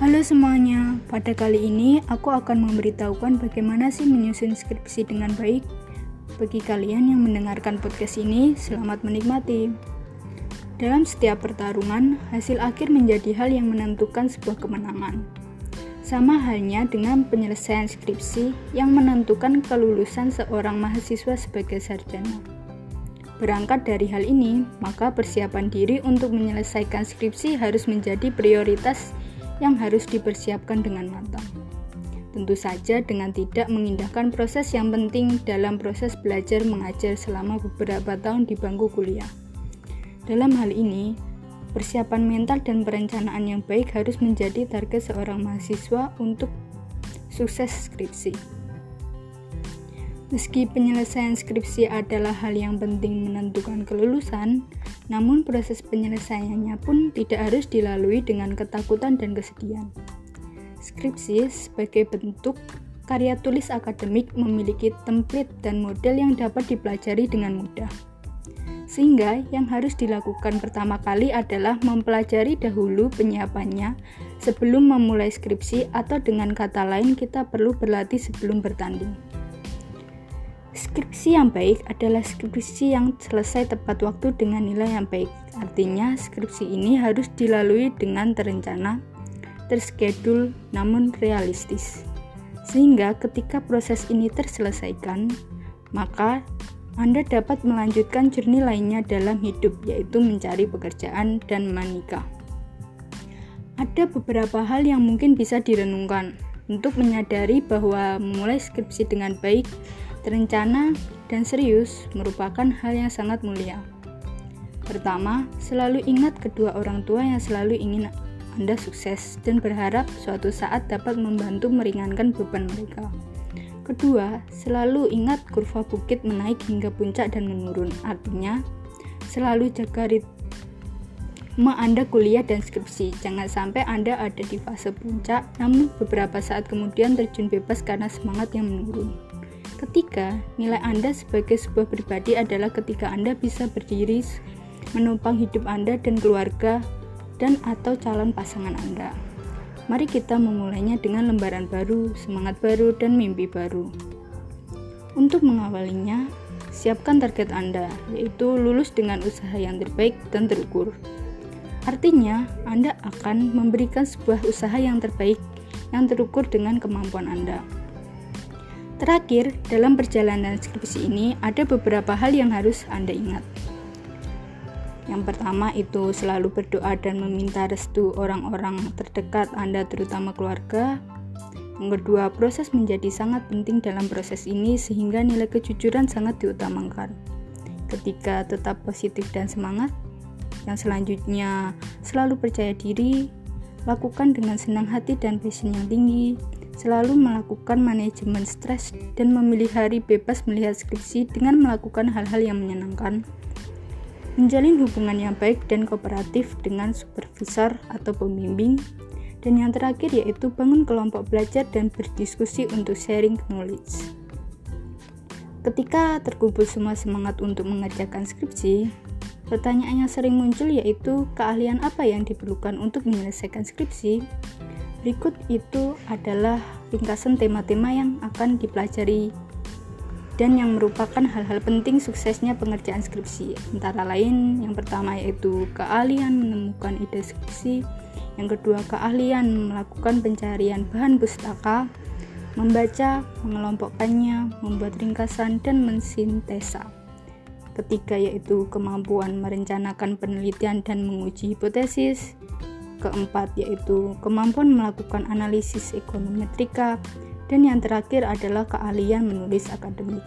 Halo semuanya, pada kali ini aku akan memberitahukan bagaimana sih menyusun skripsi dengan baik. Bagi kalian yang mendengarkan podcast ini, selamat menikmati. Dalam setiap pertarungan, hasil akhir menjadi hal yang menentukan sebuah kemenangan. Sama halnya dengan penyelesaian skripsi yang menentukan kelulusan seorang mahasiswa sebagai sarjana. Berangkat dari hal ini, maka persiapan diri untuk menyelesaikan skripsi harus menjadi prioritas yang harus dipersiapkan dengan matang. Tentu saja dengan tidak mengindahkan proses yang penting dalam proses belajar mengajar selama beberapa tahun di bangku kuliah. Dalam hal ini, persiapan mental dan perencanaan yang baik harus menjadi target seorang mahasiswa untuk sukses skripsi. Meski penyelesaian skripsi adalah hal yang penting menentukan kelulusan, namun proses penyelesaiannya pun tidak harus dilalui dengan ketakutan dan kesedihan. Skripsi sebagai bentuk karya tulis akademik memiliki template dan model yang dapat dipelajari dengan mudah. Sehingga yang harus dilakukan pertama kali adalah mempelajari dahulu penyiapannya sebelum memulai skripsi atau dengan kata lain kita perlu berlatih sebelum bertanding. Skripsi yang baik adalah skripsi yang selesai tepat waktu dengan nilai yang baik. Artinya, skripsi ini harus dilalui dengan terencana, terschedule, namun realistis. Sehingga ketika proses ini terselesaikan, maka Anda dapat melanjutkan journey lainnya dalam hidup, yaitu mencari pekerjaan dan menikah. Ada beberapa hal yang mungkin bisa direnungkan untuk menyadari bahwa memulai skripsi dengan baik terencana, dan serius merupakan hal yang sangat mulia. Pertama, selalu ingat kedua orang tua yang selalu ingin Anda sukses dan berharap suatu saat dapat membantu meringankan beban mereka. Kedua, selalu ingat kurva bukit menaik hingga puncak dan menurun. Artinya, selalu jaga ritme Anda kuliah dan skripsi. Jangan sampai Anda ada di fase puncak, namun beberapa saat kemudian terjun bebas karena semangat yang menurun. Ketiga, nilai Anda sebagai sebuah pribadi adalah ketika Anda bisa berdiri menumpang hidup Anda dan keluarga dan atau calon pasangan Anda. Mari kita memulainya dengan lembaran baru, semangat baru, dan mimpi baru. Untuk mengawalinya, siapkan target Anda, yaitu lulus dengan usaha yang terbaik dan terukur. Artinya, Anda akan memberikan sebuah usaha yang terbaik yang terukur dengan kemampuan Anda. Terakhir, dalam perjalanan skripsi ini ada beberapa hal yang harus Anda ingat. Yang pertama itu selalu berdoa dan meminta restu orang-orang terdekat Anda terutama keluarga. Yang kedua, proses menjadi sangat penting dalam proses ini sehingga nilai kejujuran sangat diutamakan. Ketika tetap positif dan semangat, yang selanjutnya selalu percaya diri, lakukan dengan senang hati dan passion yang tinggi, selalu melakukan manajemen stres dan memilih hari bebas melihat skripsi dengan melakukan hal-hal yang menyenangkan. Menjalin hubungan yang baik dan kooperatif dengan supervisor atau pembimbing. Dan yang terakhir yaitu bangun kelompok belajar dan berdiskusi untuk sharing knowledge. Ketika terkumpul semua semangat untuk mengerjakan skripsi, pertanyaan yang sering muncul yaitu keahlian apa yang diperlukan untuk menyelesaikan skripsi. Berikut itu adalah ringkasan tema-tema yang akan dipelajari dan yang merupakan hal-hal penting suksesnya pengerjaan skripsi. Antara lain, yang pertama yaitu keahlian menemukan ide skripsi, yang kedua keahlian melakukan pencarian bahan pustaka, membaca, mengelompokkannya, membuat ringkasan, dan mensintesa. Ketiga yaitu kemampuan merencanakan penelitian dan menguji hipotesis, keempat yaitu kemampuan melakukan analisis ekonometrika, dan yang terakhir adalah keahlian menulis akademik.